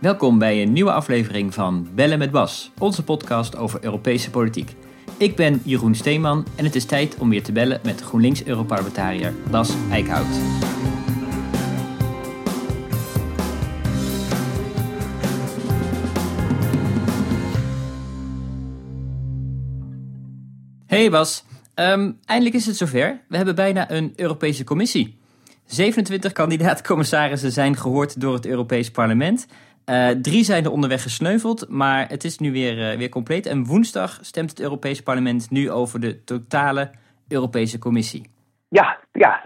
Welkom bij een nieuwe aflevering van Bellen met Bas, onze podcast over Europese politiek. Ik ben Jeroen Steeman en het is tijd om weer te bellen met GroenLinks-Europarlementariër Bas Eickhout. Hey Bas, um, eindelijk is het zover. We hebben bijna een Europese Commissie. 27 kandidaat-commissarissen zijn gehoord door het Europees Parlement. Uh, drie zijn er onderweg gesneuveld, maar het is nu weer, uh, weer compleet. En woensdag stemt het Europees Parlement nu over de totale Europese Commissie. Ja, ja,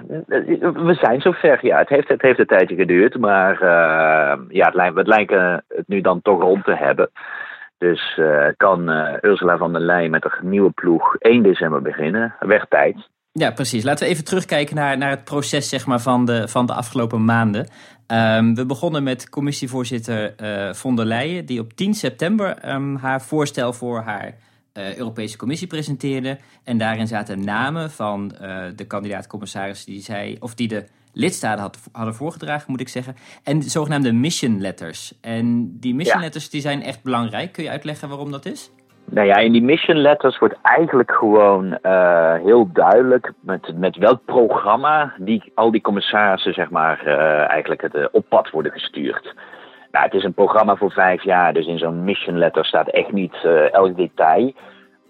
we zijn zover. Ja, het heeft, het heeft een tijdje geduurd, maar uh, ja, het lijkt, het lijkt het nu dan toch rond te hebben. Dus kan Ursula von der Leyen met een nieuwe ploeg 1 december beginnen. Weg tijd. Ja, precies. Laten we even terugkijken naar, naar het proces zeg maar, van, de, van de afgelopen maanden. Um, we begonnen met commissievoorzitter uh, von der Leyen, die op 10 september um, haar voorstel voor haar uh, Europese Commissie presenteerde. En daarin zaten namen van uh, de kandidaat-commissaris die zij, of die de lidstaten had, hadden voorgedragen, moet ik zeggen. En de zogenaamde mission letters. En die mission letters die zijn echt belangrijk. Kun je uitleggen waarom dat is? Nou ja, in die mission letters wordt eigenlijk gewoon uh, heel duidelijk met, met welk programma die, al die commissarissen zeg maar, uh, eigenlijk het, uh, op pad worden gestuurd. Nou, het is een programma voor vijf jaar, dus in zo'n mission letter staat echt niet elk detail.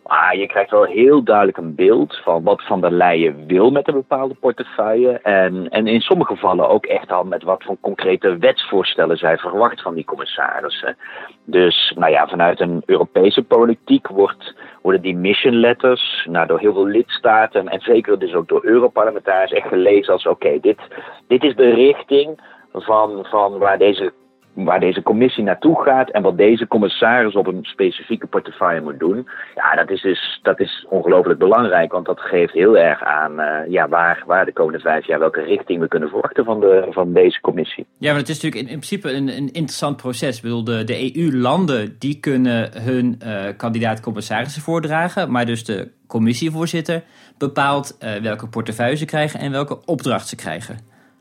Maar je krijgt wel heel duidelijk een beeld van wat Van der Leyen wil met een bepaalde portefeuille. En, en in sommige gevallen ook echt al met wat voor concrete wetsvoorstellen zij verwacht van die commissarissen. Dus nou ja, vanuit een Europese politiek wordt, worden die mission letters nou, door heel veel lidstaten en zeker dus ook door Europarlementariërs echt gelezen als oké, dit, dit is de richting van, van waar deze waar deze commissie naartoe gaat en wat deze commissaris op een specifieke portefeuille moet doen. Ja, dat is dus dat is ongelooflijk belangrijk, want dat geeft heel erg aan uh, ja, waar, waar de komende vijf jaar welke richting we kunnen verwachten van, de, van deze commissie. Ja, maar het is natuurlijk in, in principe een, een interessant proces. Ik bedoel, de, de EU-landen die kunnen hun uh, kandidaat-commissarissen voordragen, maar dus de commissievoorzitter bepaalt uh, welke portefeuille ze krijgen en welke opdracht ze krijgen.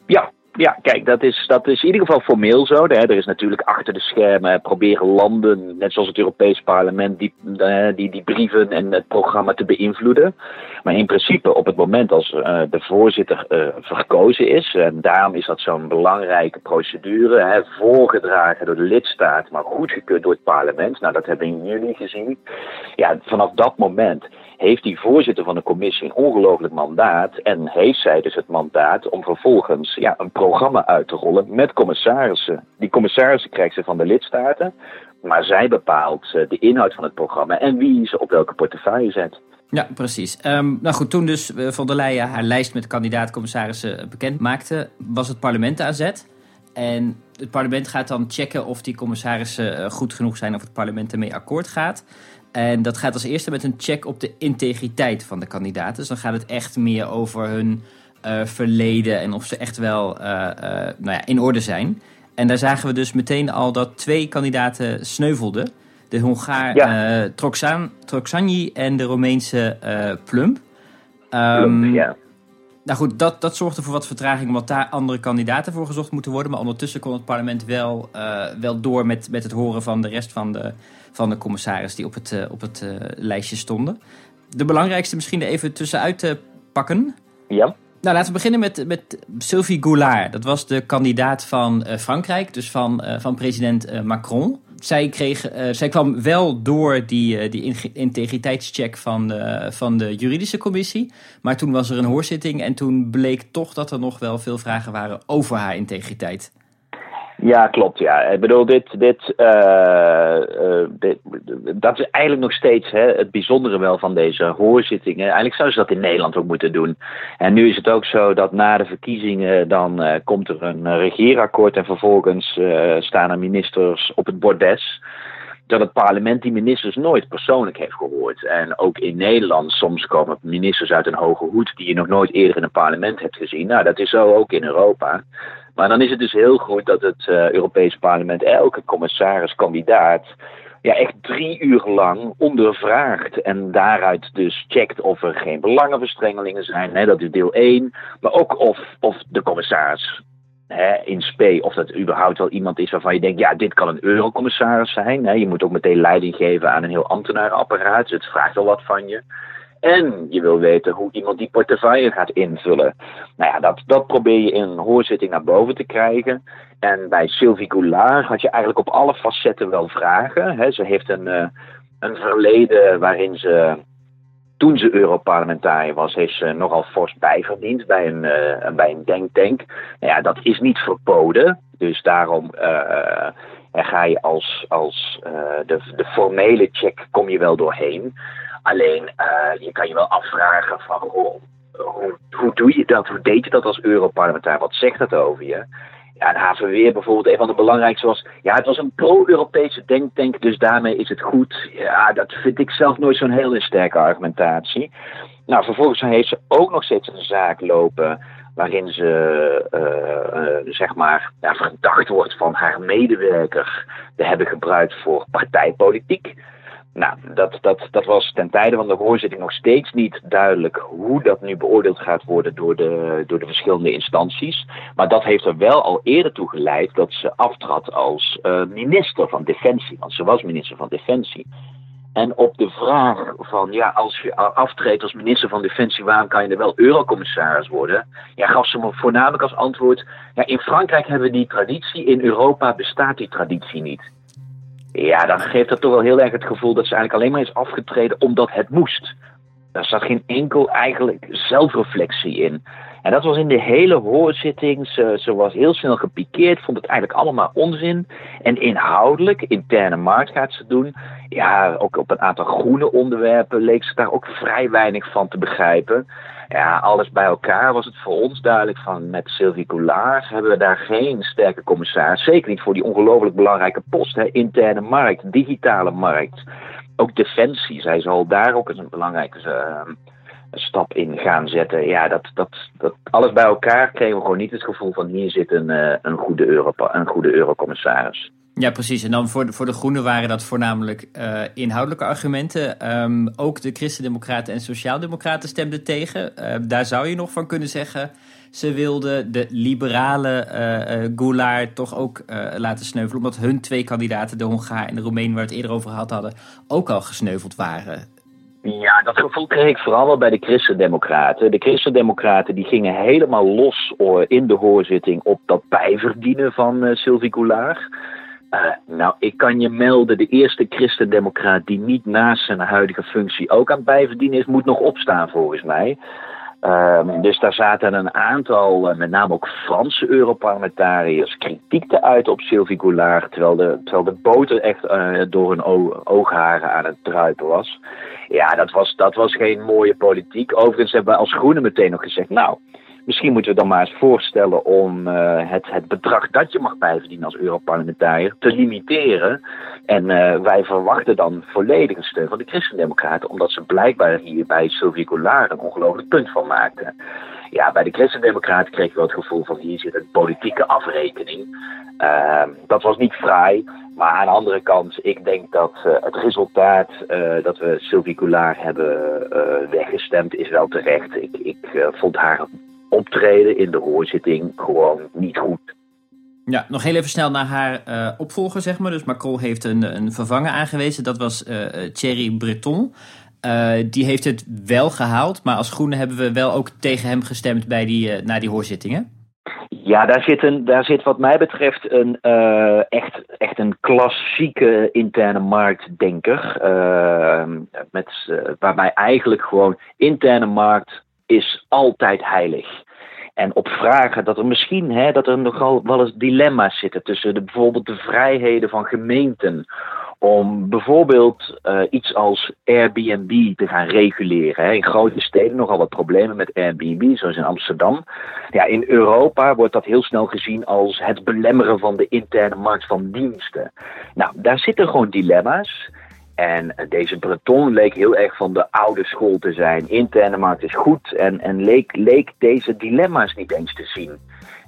Ja, ja, kijk, dat is, dat is in ieder geval formeel zo. Er is natuurlijk achter de schermen proberen landen, net zoals het Europees Parlement, die, die, die brieven en het programma te beïnvloeden. Maar in principe, op het moment als uh, de voorzitter uh, verkozen is, en daarom is dat zo'n belangrijke procedure, hè, voorgedragen door de lidstaat, maar goedgekeurd door het parlement. Nou, dat hebben jullie gezien. Ja, vanaf dat moment heeft die voorzitter van de commissie een ongelooflijk mandaat. En heeft zij dus het mandaat om vervolgens ja, een programma uit te rollen met commissarissen. Die commissarissen krijgt ze van de lidstaten. Maar zij bepaalt uh, de inhoud van het programma en wie ze op welke portefeuille zet. Ja, precies. Um, nou goed, toen dus uh, Van der Leyen haar lijst met kandidaat-commissarissen bekend maakte, was het parlement aan zet. En het parlement gaat dan checken of die commissarissen goed genoeg zijn of het parlement ermee akkoord gaat. En dat gaat als eerste met een check op de integriteit van de kandidaten. Dus dan gaat het echt meer over hun verleden en of ze echt wel uh, uh, nou ja, in orde zijn. En daar zagen we dus meteen al dat twee kandidaten sneuvelden. De Hongaar ja. Troxan, Troxanyi en de Romeinse Plump. Um, Plump ja. Nou goed, dat, dat zorgde voor wat vertraging, omdat daar andere kandidaten voor gezocht moeten worden. Maar ondertussen kon het parlement wel, wel door met, met het horen van de rest van de, van de commissaris die op het, uh, op het uh, lijstje stonden. De belangrijkste misschien er even tussenuit te pakken. Ja. Nou, laten we beginnen met, met Sylvie Goulard. Dat was de kandidaat van uh, Frankrijk, dus van, van president Macron. Zij, kreeg, zij kwam wel door die, die integriteitscheck van van de juridische commissie. Maar toen was er een hoorzitting en toen bleek toch dat er nog wel veel vragen waren over haar integriteit. Ja, klopt. Ja. Ik bedoel, dit, dit, uh, uh, dit, dat is eigenlijk nog steeds hè, het bijzondere wel van deze hoorzittingen. Eigenlijk zouden ze dat in Nederland ook moeten doen. En nu is het ook zo dat na de verkiezingen dan uh, komt er een regeerakkoord en vervolgens staan er ministers op het bordes dat het parlement die ministers nooit persoonlijk heeft gehoord. En ook in Nederland, soms komen ministers uit een hoge hoed die je nog nooit eerder in een parlement hebt gezien. Nou, dat is zo ook in Europa. Maar dan is het dus heel goed dat het uh, Europese parlement elke commissaris-kandidaat ja, echt drie uur lang ondervraagt. En daaruit dus checkt of er geen belangenverstrengelingen zijn. Hè, dat is deel 1. Maar ook of, of de commissaris hè, in spe of dat überhaupt wel iemand is waarvan je denkt, ja, dit kan een eurocommissaris zijn. Hè. Je moet ook meteen leiding geven aan een heel ambtenarenapparaat, dus het vraagt wel wat van je. En je wil weten hoe iemand die portefeuille gaat invullen. Nou ja, dat, dat probeer je in een hoorzitting naar boven te krijgen. En bij Sylvie Goulard had je eigenlijk op alle facetten wel vragen. Ze heeft een, uh, een verleden waarin ze toen ze Europarlementariër was, heeft ze nogal fors bijverdiend bij een, uh, bij een denktank. Nou ja, dat is niet verboden. Dus daarom uh, ga je als, als de, de formele check kom je wel doorheen. Alleen je kan je wel afvragen van hoe, hoe, doe je dat? Hoe deed je dat als Europarlementariër? Wat zegt dat over je? Ja, en HVW bijvoorbeeld, een van de belangrijkste was... Ja, het was een pro-Europese denktank, dus daarmee is het goed. Ja, dat vind ik zelf nooit zo'n hele sterke argumentatie. Nou, vervolgens heeft ze ook nog steeds een zaak lopen... waarin ze, uh, uh, zeg maar, ja, verdacht wordt van haar medewerker... te hebben gebruikt voor partijpolitiek... Nou, dat, dat, dat was ten tijde van de hoorzitting nog steeds niet duidelijk hoe dat nu beoordeeld gaat worden door de, door de verschillende instanties. Maar dat heeft er wel al eerder toe geleid dat ze aftrad als uh, minister van Defensie. Want ze was minister van Defensie. En op de vraag van, ja, als je aftreedt als minister van Defensie, waarom kan je er wel eurocommissaris worden? Ja, gaf ze me voornamelijk als antwoord, ja, in Frankrijk hebben we die traditie, in Europa bestaat die traditie niet. Ja, dan geeft dat toch wel heel erg het gevoel dat ze eigenlijk alleen maar is afgetreden omdat het moest. Daar zat geen enkel eigenlijk zelfreflectie in. En dat was in de hele hoorzitting. Ze, ze was heel snel gepikeerd, vond het eigenlijk allemaal onzin. En inhoudelijk, interne markt gaat ze doen. Ja, ook op een aantal groene onderwerpen leek ze daar ook vrij weinig van te begrijpen. Ja, alles bij elkaar was het voor ons duidelijk van met Sylvie Goulart hebben we daar geen sterke commissaris. Zeker niet voor die ongelooflijk belangrijke post, hè, interne markt, digitale markt. Ook defensie, zij zal daar ook eens een belangrijke uh, stap in gaan zetten. Ja, dat, dat, dat alles bij elkaar kregen we gewoon niet het gevoel van hier zit een, uh, een goede, Euro, een goede eurocommissaris. Ja, precies. En dan voor de, voor de Groenen waren dat voornamelijk uh, inhoudelijke argumenten. Um, ook de Christendemocraten en Sociaaldemocraten stemden tegen. Uh, daar zou je nog van kunnen zeggen. Ze wilden de liberale uh, Goulart toch ook laten sneuvelen. Omdat hun twee kandidaten, de Hongaar en de Roemeen, waar we het eerder over gehad hadden, ook al gesneuveld waren. Ja, dat gevoel kreeg ik vooral wel bij de Christendemocraten. De Christendemocraten die gingen helemaal los in de hoorzitting op dat bijverdienen van Sylvie Goulart. Uh, nou, ik kan je melden, de eerste christendemocraat die niet naast zijn huidige functie ook aan het bijverdienen is, moet nog opstaan volgens mij. Uh, dus daar zaten een aantal, uh, met name ook Franse Europarlementariërs, kritiek te uit op Sylvie Goulart, terwijl de, terwijl de boter echt uh, door hun oogharen aan het druipen was. Ja, dat was, dat was geen mooie politiek. Overigens hebben we als Groenen meteen nog gezegd, nou, Misschien moeten we dan maar eens voorstellen om uh, het, het bedrag dat je mag bijverdienen als Europarlementariër te limiteren. En uh, wij verwachten dan volledige steun van de Christendemocraten, omdat ze blijkbaar hier bij Sylvie Goulart een ongelooflijk punt van maakten. Ja, bij de Christendemocraten kreeg je wel het gevoel van hier zit een politieke afrekening. Uh, dat was niet fraai, maar aan de andere kant, ik denk dat uh, het resultaat dat we Sylvie Goulart hebben weggestemd is wel terecht. Ik, ik vond haar optreden in de hoorzitting gewoon niet goed. Ja, nog heel even snel naar haar uh, opvolger, zeg maar. Dus Macron heeft een, een vervanger aangewezen. Dat was uh, Thierry Breton. Uh, die heeft het wel gehaald, maar als Groene hebben we wel ook tegen hem gestemd bij die, na die hoorzittingen. Ja, daar zit, een, daar zit wat mij betreft een, echt, echt een klassieke interne marktdenker. met, waarbij eigenlijk gewoon interne markt is altijd heilig. En op vragen dat er misschien hè, dat er nogal wel eens dilemma's zitten tussen de, bijvoorbeeld de vrijheden van gemeenten. Om bijvoorbeeld uh, iets als Airbnb te gaan reguleren. Hè. In grote steden nogal wat problemen met Airbnb, zoals in Amsterdam. Ja, in Europa wordt dat heel snel gezien als het belemmeren van de interne markt van diensten. Nou, daar zitten gewoon dilemma's. En deze Breton leek heel erg van de oude school te zijn. Interne markt is goed en, en leek, leek deze dilemma's niet eens te zien.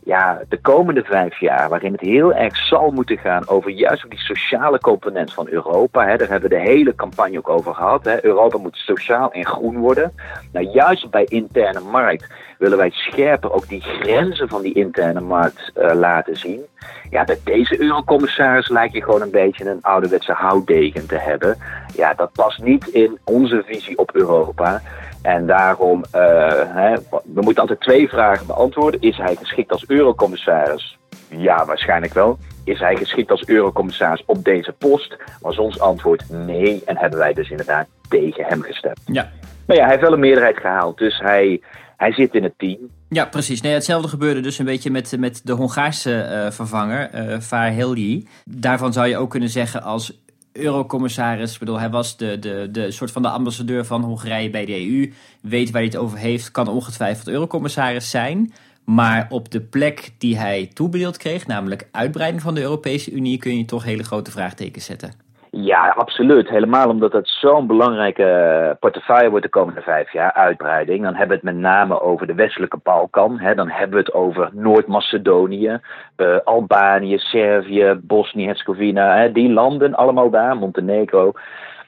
Ja, de komende vijf jaar, waarin het heel erg zal moeten gaan over juist die sociale component van Europa. Hè, daar hebben we de hele campagne ook over gehad. Hè. Europa moet sociaal en groen worden. Nou, juist bij interne markt willen wij scherper ook die grenzen van die interne markt uh, laten zien. Ja, dat deze eurocommissaris lijkt je gewoon een beetje een ouderwetse houtdegen te hebben. Ja, dat past niet in onze visie op Europa. En daarom, uh, hè, we moeten altijd twee vragen beantwoorden. Is hij geschikt als eurocommissaris? Ja, waarschijnlijk wel. Is hij geschikt als eurocommissaris op deze post? Was ons antwoord nee. En hebben wij dus inderdaad tegen hem gestemd. Ja. Maar ja, hij heeft wel een meerderheid gehaald. Dus hij, hij zit in het team. Ja, precies. Nee, hetzelfde gebeurde dus een beetje met, met de Hongaarse uh, vervanger, uh, Farhelyi. Daarvan zou je ook kunnen zeggen als eurocommissaris. Ik bedoel, hij was de, de, de soort van de ambassadeur van Hongarije bij de EU. Weet waar hij het over heeft, kan ongetwijfeld eurocommissaris zijn. Maar op de plek die hij toebedeeld kreeg, namelijk uitbreiding van de Europese Unie, kun je toch hele grote vraagtekens zetten. Ja, absoluut. Helemaal omdat het zo'n belangrijke portefeuille wordt de komende vijf jaar, uitbreiding. Dan hebben we het met name over de westelijke Balkan. Hè. Dan hebben we het over Noord-Macedonië, uh, Albanië, Servië, Bosnië-Herzegovina. Die landen allemaal daar, Montenegro.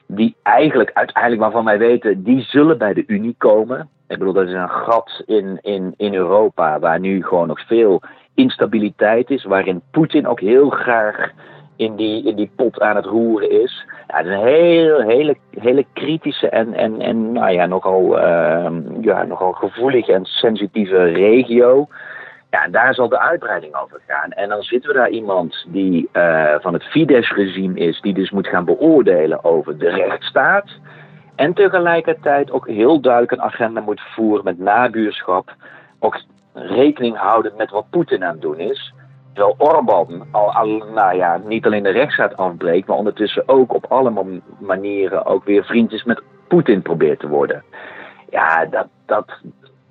Die eigenlijk, uiteindelijk waarvan wij weten, die zullen bij de Unie komen. Ik bedoel, dat is een gat in, in, in Europa waar nu gewoon nog veel instabiliteit is. Waarin Poetin ook heel graag in die, in die pot aan het roeren is. Ja, het is een heel, hele, hele kritische en, en, en nou ja, nogal, uh, ja, nogal gevoelige en sensitieve regio. Ja, en daar zal de uitbreiding over gaan. En dan zitten we daar iemand die uh, van het Fidesz-regime is, die dus moet gaan beoordelen over de rechtsstaat. En tegelijkertijd ook heel duidelijk een agenda moet voeren met nabuurschap. Ook rekening houden met wat Poetin aan het doen is. Terwijl Orbán al, al, nou ja, niet alleen de rechtsstaat afbreekt, maar ondertussen ook op alle manieren ook weer vriendjes met Poetin probeert te worden. Ja, dat, dat,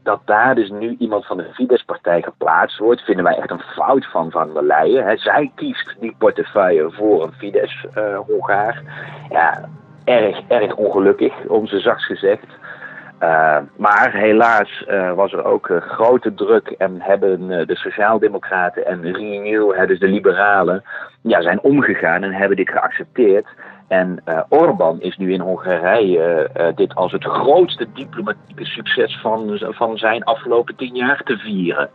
dat daar dus nu iemand van de Fidesz-partij geplaatst wordt, vinden wij echt een fout van Van der Leyen. zij kiest die portefeuille voor een Fidesz-Hongaar. ja, erg, erg ongelukkig, om ze zachts gezegd. Uh, maar helaas uh, was er ook uh, grote druk en hebben de Sociaaldemocraten en Renew, dus de Liberalen, ja, zijn omgegaan en hebben dit geaccepteerd. En Orbán is nu in Hongarije dit als het grootste diplomatieke succes van, van zijn afgelopen tien jaar te vieren.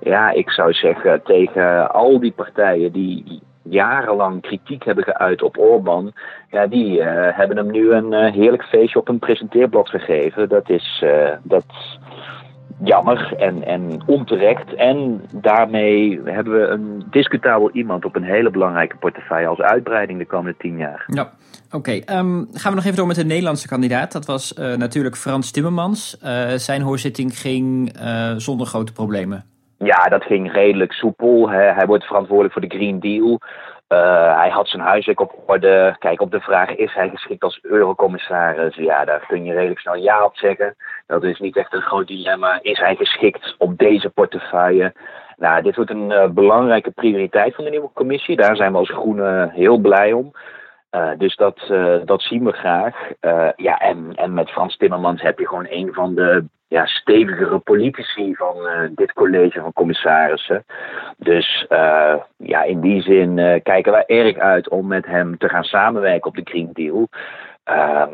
Ja, ik zou zeggen tegen al die partijen die jarenlang kritiek hebben geuit op Orbán, ja, die uh, hebben hem nu een uh, heerlijk feestje op een presenteerblad gegeven. Dat is uh, dat jammer en, en onterecht. En daarmee hebben we een discutabel iemand op een hele belangrijke portefeuille als uitbreiding de komende tien jaar. Ja, oké. Um, gaan we nog even door met de Nederlandse kandidaat. Dat was natuurlijk Frans Timmermans. zijn hoorzitting ging zonder grote problemen. Ja, dat ging redelijk soepel. Hij wordt verantwoordelijk voor de Green Deal. Uh, hij had zijn huiswerk op orde. Kijk, op de vraag is hij geschikt als eurocommissaris? Ja, daar kun je redelijk snel ja op zeggen. Dat is niet echt een groot dilemma. Is hij geschikt op deze portefeuille? Nou, dit wordt een uh, belangrijke prioriteit van de nieuwe commissie. Daar zijn we als Groenen heel blij om. Uh, dus dat, dat zien we graag. ja, en, en met Frans Timmermans heb je gewoon een van de ja, stevigere politici van dit college van commissarissen. Dus ja, in die zin kijken wij erg uit om met hem te gaan samenwerken op de Green Deal.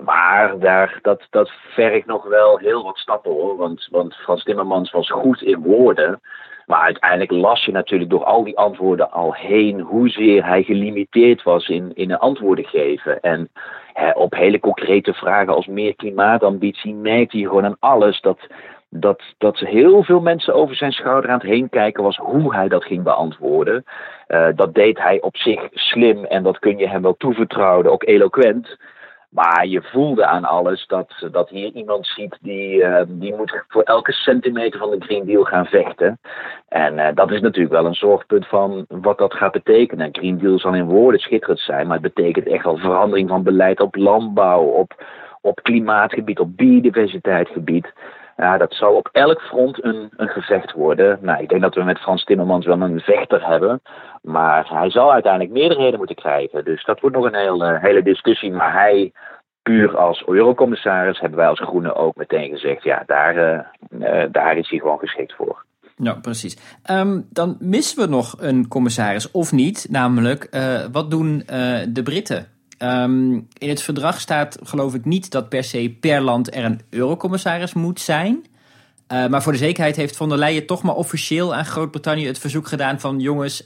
maar daar, dat, dat vergt nog wel heel wat stappen hoor. Want, want Frans Timmermans was goed in woorden. Maar uiteindelijk las je natuurlijk door al die antwoorden al heen hoezeer hij gelimiteerd was in, in antwoorden geven. En hè, op hele concrete vragen als meer klimaatambitie merkte hij gewoon aan alles dat, dat, dat heel veel mensen over zijn schouder aan het heen kijken was hoe hij dat ging beantwoorden. Uh, dat deed hij op zich slim en dat kun je hem wel toevertrouwen, ook eloquent. Maar je voelde aan alles dat, dat hier iemand ziet die, uh, die moet voor elke centimeter van de Green Deal gaan vechten. En uh, dat is natuurlijk wel een zorgpunt van wat dat gaat betekenen. Green Deal zal in woorden schitterend zijn, maar het betekent echt wel verandering van beleid op landbouw, op, op klimaatgebied, op biodiversiteitsgebied. Ja, dat zal op elk front een, een gevecht worden. Nou, ik denk dat we met Frans Timmermans wel een vechter hebben. Maar hij zal uiteindelijk meerderheden moeten krijgen. Dus dat wordt nog een hele, hele discussie. Maar hij, puur als eurocommissaris, hebben wij als Groenen ook meteen gezegd: ja, daar, uh, daar is hij gewoon geschikt voor. Nou, precies. Um, dan missen we nog een commissaris, of niet? Namelijk, uh, wat doen de Britten? Um, in het verdrag staat, geloof ik, niet dat per se per land er een eurocommissaris moet zijn. Uh, maar voor de zekerheid heeft von der Leyen toch maar officieel aan Groot-Brittannië het verzoek gedaan van jongens,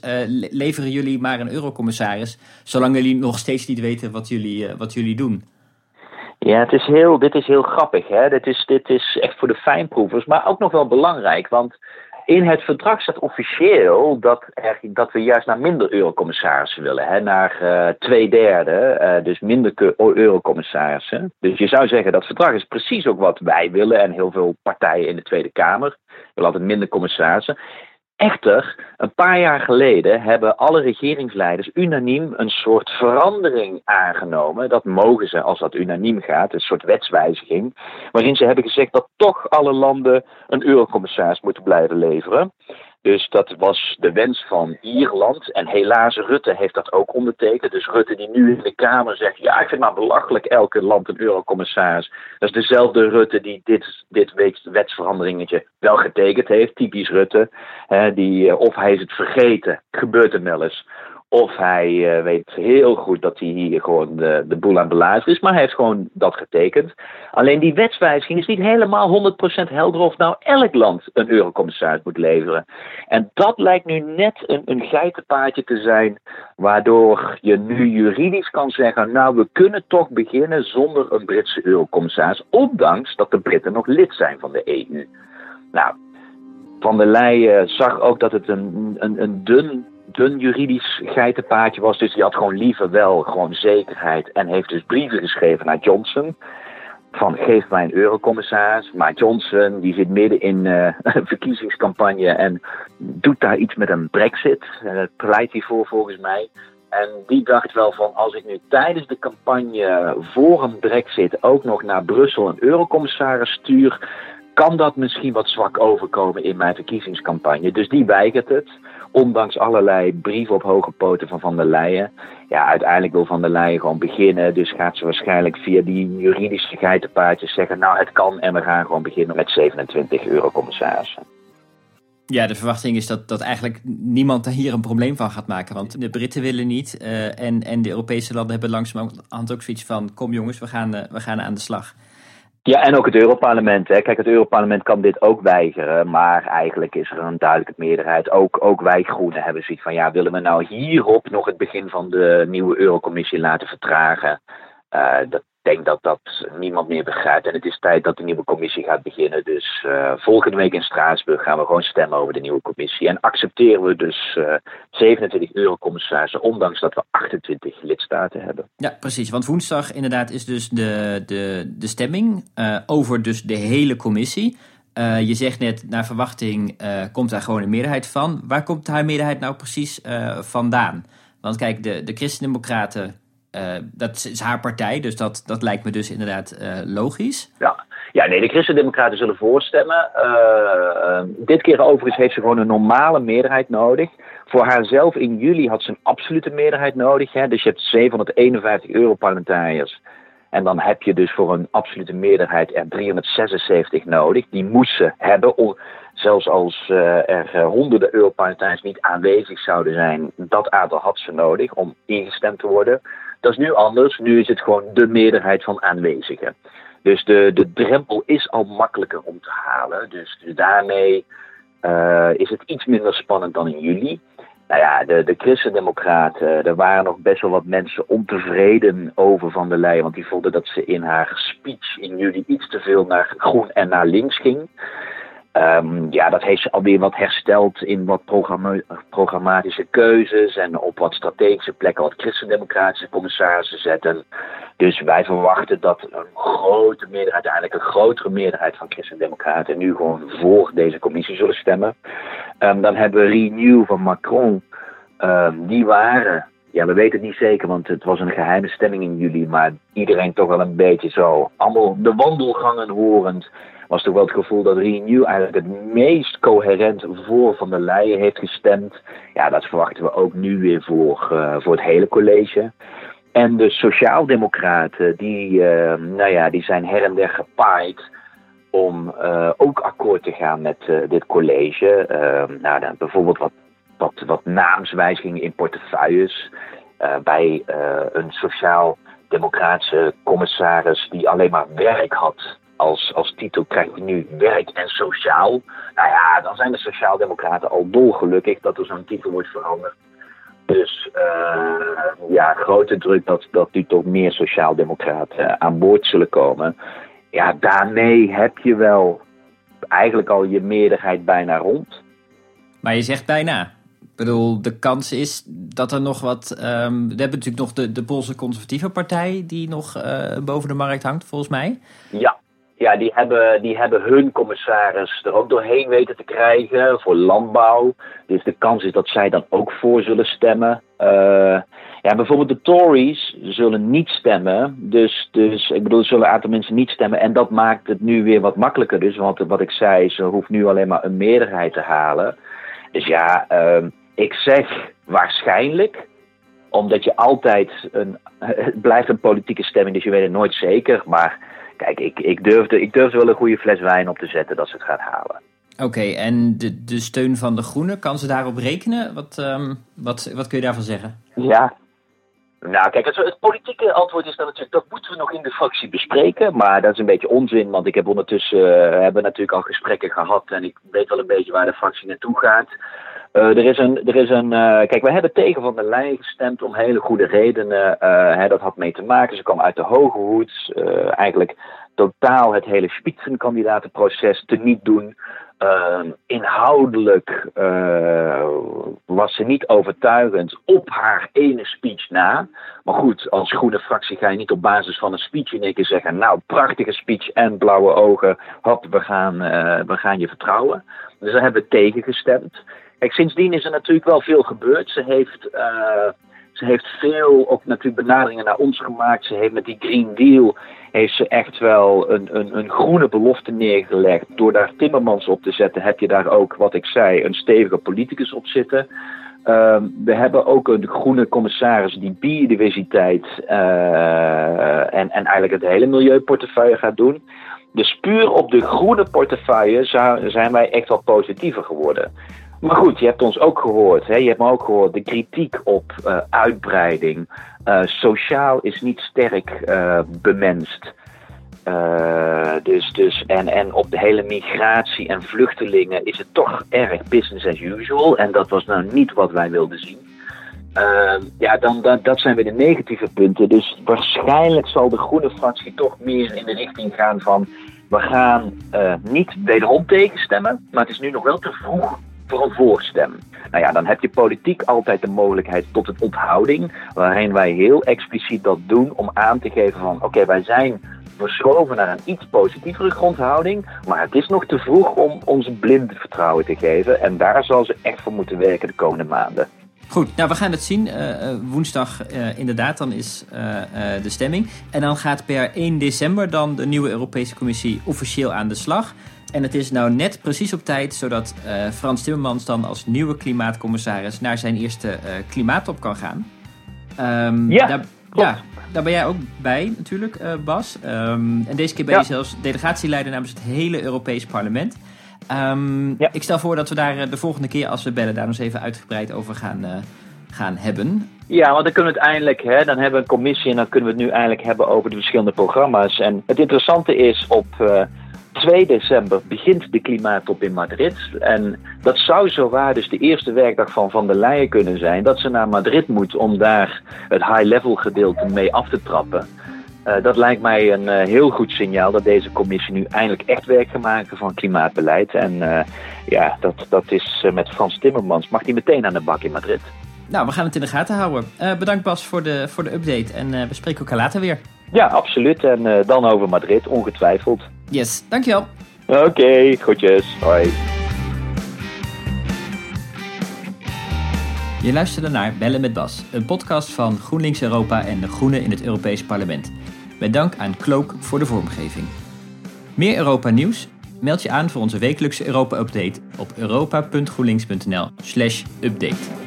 leveren jullie maar een eurocommissaris, zolang jullie nog steeds niet weten wat jullie, wat jullie doen. Ja, het is heel, dit is heel grappig. Hè? Dit, is, dit is echt voor de fijnproevers, maar ook nog wel belangrijk. Want in het verdrag staat officieel dat, dat we juist naar minder eurocommissarissen willen. Hè? Naar uh, twee derde, uh, dus minder eurocommissarissen. Dus je zou zeggen dat verdrag is precies ook wat wij willen en heel veel partijen in de Tweede Kamer. willen altijd minder commissarissen. Echter, een paar jaar geleden hebben alle regeringsleiders unaniem een soort verandering aangenomen. Dat mogen ze als dat unaniem gaat, een soort wetswijziging. Waarin ze hebben gezegd dat toch alle landen een eurocommissaris moeten blijven leveren. Dus dat was de wens van Ierland. En helaas, Rutte heeft dat ook ondertekend. Dus Rutte die nu in de Kamer zegt... ja, ik vind maar belachelijk elke land een eurocommissaris. Dat is dezelfde Rutte die dit, dit wetsveranderingetje wel getekend heeft. Typisch Rutte. Die, eh, of hij is het vergeten, gebeurt er wel eens. Of hij uh, weet heel goed dat hij hier gewoon de, de boel aan belazeren is, maar hij heeft gewoon dat getekend. Alleen die wetswijziging is niet helemaal 100% helder of nou elk land een eurocommissaris moet leveren. En dat lijkt nu net een, een geitenpaadje te zijn, waardoor je nu juridisch kan zeggen, nou we kunnen toch beginnen zonder een Britse eurocommissaris, ondanks dat de Britten nog lid zijn van de EU. Nou, Van der Leyen zag ook dat het een, een, een dun dun juridisch geitenpaadje was. Dus die had gewoon liever wel gewoon zekerheid. En heeft dus brieven geschreven naar Johnson. Van geef mij een eurocommissaris. Maar Johnson die zit midden in uh, een verkiezingscampagne en doet daar iets met een brexit. En dat pleit hij voor volgens mij. En die dacht wel van als ik nu tijdens de campagne voor een brexit ook nog naar Brussel een eurocommissaris stuur, kan dat misschien wat zwak overkomen in mijn verkiezingscampagne. Dus die weigert het ondanks allerlei brieven op hoge poten van Van der Leyen. Ja, uiteindelijk wil Van der Leyen gewoon beginnen. Dus gaat ze waarschijnlijk via die juridische geitenpaardjes zeggen... nou, het kan en we gaan gewoon beginnen met 27 eurocommissarissen. Ja, de verwachting is dat, dat eigenlijk niemand hier een probleem van gaat maken. Want de Britten willen niet. Uh, en, en de Europese landen hebben langzamerhand ook zoiets van... kom jongens, we gaan, uh, we gaan aan de slag. Ja, en ook het Europarlement. Hè. Kijk, het Europarlement kan dit ook weigeren, maar eigenlijk is er een duidelijke meerderheid. Ook, ook wij Groenen hebben zoiets van, ja, willen we nou hierop nog het begin van de nieuwe Eurocommissie laten vertragen? Uh, dat, denk dat dat niemand meer begrijpt. En het is tijd dat de nieuwe commissie gaat beginnen. Dus uh, volgende week in Straatsburg gaan we gewoon stemmen over de nieuwe commissie. En accepteren we dus uh, 27 eurocommissarissen, ondanks dat we 28 lidstaten hebben. Ja, precies. Want woensdag inderdaad is dus de, de, de stemming uh, over dus de hele commissie. je zegt net, naar verwachting komt daar gewoon een meerderheid van. Waar komt haar meerderheid nou precies vandaan? Want kijk, de, de Christendemocraten uh, dat is haar partij, dus dat, dat lijkt me dus inderdaad uh, logisch. Ja. ja, nee, de Christen-Democraten zullen voorstemmen. Uh, dit keer overigens heeft ze gewoon een normale meerderheid nodig. Voor haarzelf in juli had ze een absolute meerderheid nodig. Hè? Dus je hebt 751 Europarlementariërs. En dan heb je dus voor een absolute meerderheid er 376 nodig. Die moest ze hebben. Zelfs als er honderden Europarlementariërs niet aanwezig zouden zijn, dat aantal had ze nodig om ingestemd te worden. Dat is nu anders. Nu is het gewoon de meerderheid van aanwezigen. Dus de, de drempel is al makkelijker om te halen. Dus, dus daarmee uh, is het iets minder spannend dan in juli. Nou ja, de, de Christendemocraten, er waren nog best wel wat mensen ontevreden over Van der Leyen. Want die vonden dat ze in haar speech in juli iets te veel naar groen en naar links ging. Um, ja, dat heeft ze alweer wat hersteld in wat programma programmatische keuzes en op wat strategische plekken wat christendemocratische commissarissen zetten. Dus wij verwachten dat een grote meerderheid, uiteindelijk een grotere meerderheid van christendemocraten nu gewoon voor deze commissie zullen stemmen. Um, dan hebben we Renew van Macron. Um, die waren ja, we weten het niet zeker, want het was een geheime stemming in juli. Maar iedereen toch wel een beetje zo. Allemaal de wandelgangen horend was toch wel het gevoel dat Renew eigenlijk het meest coherent voor Van der Leyen heeft gestemd. Ja, dat verwachten we ook nu weer voor, uh, voor het hele college. En de Sociaaldemocraten, die, uh, nou ja, die zijn her en der gepaaid. om ook akkoord te gaan met dit college. Nou, dan bijvoorbeeld wat, wat, wat naamswijzigingen in portefeuilles. bij een sociaal-democratische commissaris die alleen maar werk had als, als titel krijgt hij nu werk en sociaal. Nou ja, dan zijn de sociaaldemocraten al dolgelukkig dat er zo'n titel wordt veranderd. Dus uh, ja, grote druk dat, dat nu toch meer sociaaldemocraten aan boord zullen komen. Ja, daarmee heb je wel eigenlijk al je meerderheid bijna rond. Maar je zegt bijna. Bedoel, de kans is dat er nog wat. Um, we hebben natuurlijk nog de, de Poolse Conservatieve Partij die nog uh, boven de markt hangt, volgens mij. Ja, ja, die hebben, die hebben hun commissaris er ook doorheen weten te krijgen voor landbouw. Dus de kans is dat zij dan ook voor zullen stemmen. Uh, ja, bijvoorbeeld de Tories zullen niet stemmen. Dus, dus ik bedoel, er zullen een aantal mensen niet stemmen. En dat maakt het nu weer wat makkelijker. Dus, want wat ik zei, ze hoeft nu alleen maar een meerderheid te halen. Dus ja, uh, ik zeg waarschijnlijk omdat je altijd een. Het blijft een politieke stemming, dus je weet het nooit zeker. Maar kijk, ik, ik, durfde, ik durfde wel een goede fles wijn op te zetten dat ze het gaat halen. Oké, en de, de steun van de Groenen, kan ze daarop rekenen? Wat, um, wat, wat kun je daarvan zeggen? Ja, nou, kijk, het, het, politieke antwoord is dan natuurlijk, dat moeten we nog in de fractie bespreken. Maar dat is een beetje onzin, want ik heb ondertussen, uh, hebben natuurlijk al gesprekken gehad en ik weet wel een beetje waar de fractie naartoe gaat. Uh, er is een, er is een uh, kijk, we hebben tegen Van der Leyen gestemd om hele goede redenen. Uh, hè, dat had mee te maken. Ze kwam uit de hoge hoed. eigenlijk totaal het hele spitsenkandidatenproces te niet doen. Ehm, inhoudelijk was ze niet overtuigend op haar ene speech na. Maar goed, als groene fractie ga je niet op basis van een speech in één keer zeggen: Nou, prachtige speech en blauwe ogen. Hop, we gaan, we gaan je vertrouwen. Dus daar hebben we tegen gestemd. Sindsdien is er natuurlijk wel veel gebeurd. Ze heeft, uh, ze heeft veel ook natuurlijk benaderingen naar ons gemaakt. Ze heeft met die Green Deal heeft ze echt wel een, een, een groene belofte neergelegd. Door daar Timmermans op te zetten, heb je daar ook, wat ik zei, een stevige politicus op zitten. Uh, we hebben ook een groene commissaris die biodiversiteit uh, en, en eigenlijk het hele milieuportefeuille gaat doen. Dus puur op de groene portefeuille zijn wij echt wel positiever geworden. Maar goed, je hebt ons ook gehoord. Hè? Je hebt me ook gehoord. De kritiek op uh, uitbreiding. Uh, sociaal is niet sterk uh, bemenst. dus, dus, en, en op de hele migratie en vluchtelingen is het toch erg business as usual. En dat was nou niet wat wij wilden zien. ja, dan, dan, dat zijn weer de negatieve punten. Dus waarschijnlijk zal de groene fractie toch meer in de richting gaan van... we gaan niet wederom tegenstemmen, maar het is nu nog wel te vroeg voor een voorstem. Nou ja, dan heb je politiek altijd de mogelijkheid tot een onthouding, waarin wij heel expliciet dat doen om aan te geven van oké, wij zijn verschoven naar een iets positievere grondhouding, maar het is nog te vroeg om ons blind vertrouwen te geven en daar zal ze echt voor moeten werken de komende maanden. Goed, nou we gaan het zien. Uh, woensdag uh, inderdaad, dan is de stemming. En dan gaat per 1 december dan de nieuwe Europese Commissie officieel aan de slag. En het is nou net precies op tijd, zodat uh, Frans Timmermans dan als nieuwe klimaatcommissaris naar zijn eerste uh, klimaattop kan gaan. Um, ja, daar, ja, daar ben jij ook bij natuurlijk, uh, Bas. Um, en deze keer ben je zelfs delegatieleider namens het hele Europees Parlement. Um, ja. Ik stel voor dat we daar de volgende keer als we bellen daar nog eens even uitgebreid over gaan, gaan hebben. Ja, want dan kunnen we het eindelijk, hè, dan hebben we een commissie en dan kunnen we het nu eindelijk hebben over de verschillende programma's. En het interessante is op 2 december begint de klimaattop in Madrid. En dat zou zowaar dus de eerste werkdag van Van der Leyen kunnen zijn. Dat ze naar Madrid moet om daar het high-level gedeelte mee af te trappen. Uh, dat lijkt mij een uh, heel goed signaal dat deze commissie nu eindelijk echt werk gaat maken van klimaatbeleid. En uh, ja, dat, dat is met Frans Timmermans. Mag die meteen aan de bak in Madrid? Nou, we gaan het in de gaten houden. bedankt Bas voor de, voor de update en we spreken elkaar later weer. Ja, absoluut. En dan over Madrid, ongetwijfeld. Yes, dankjewel. Oké, okay, groetjes. Hoi. Je luisterde naar Bellen met Bas, een podcast van GroenLinks Europa en de Groenen in het Europees Parlement. Met dank aan Cloak voor de vormgeving. Meer Europa nieuws? Meld je aan voor onze wekelijkse Europa-update op europa.groenlinks.nl/update.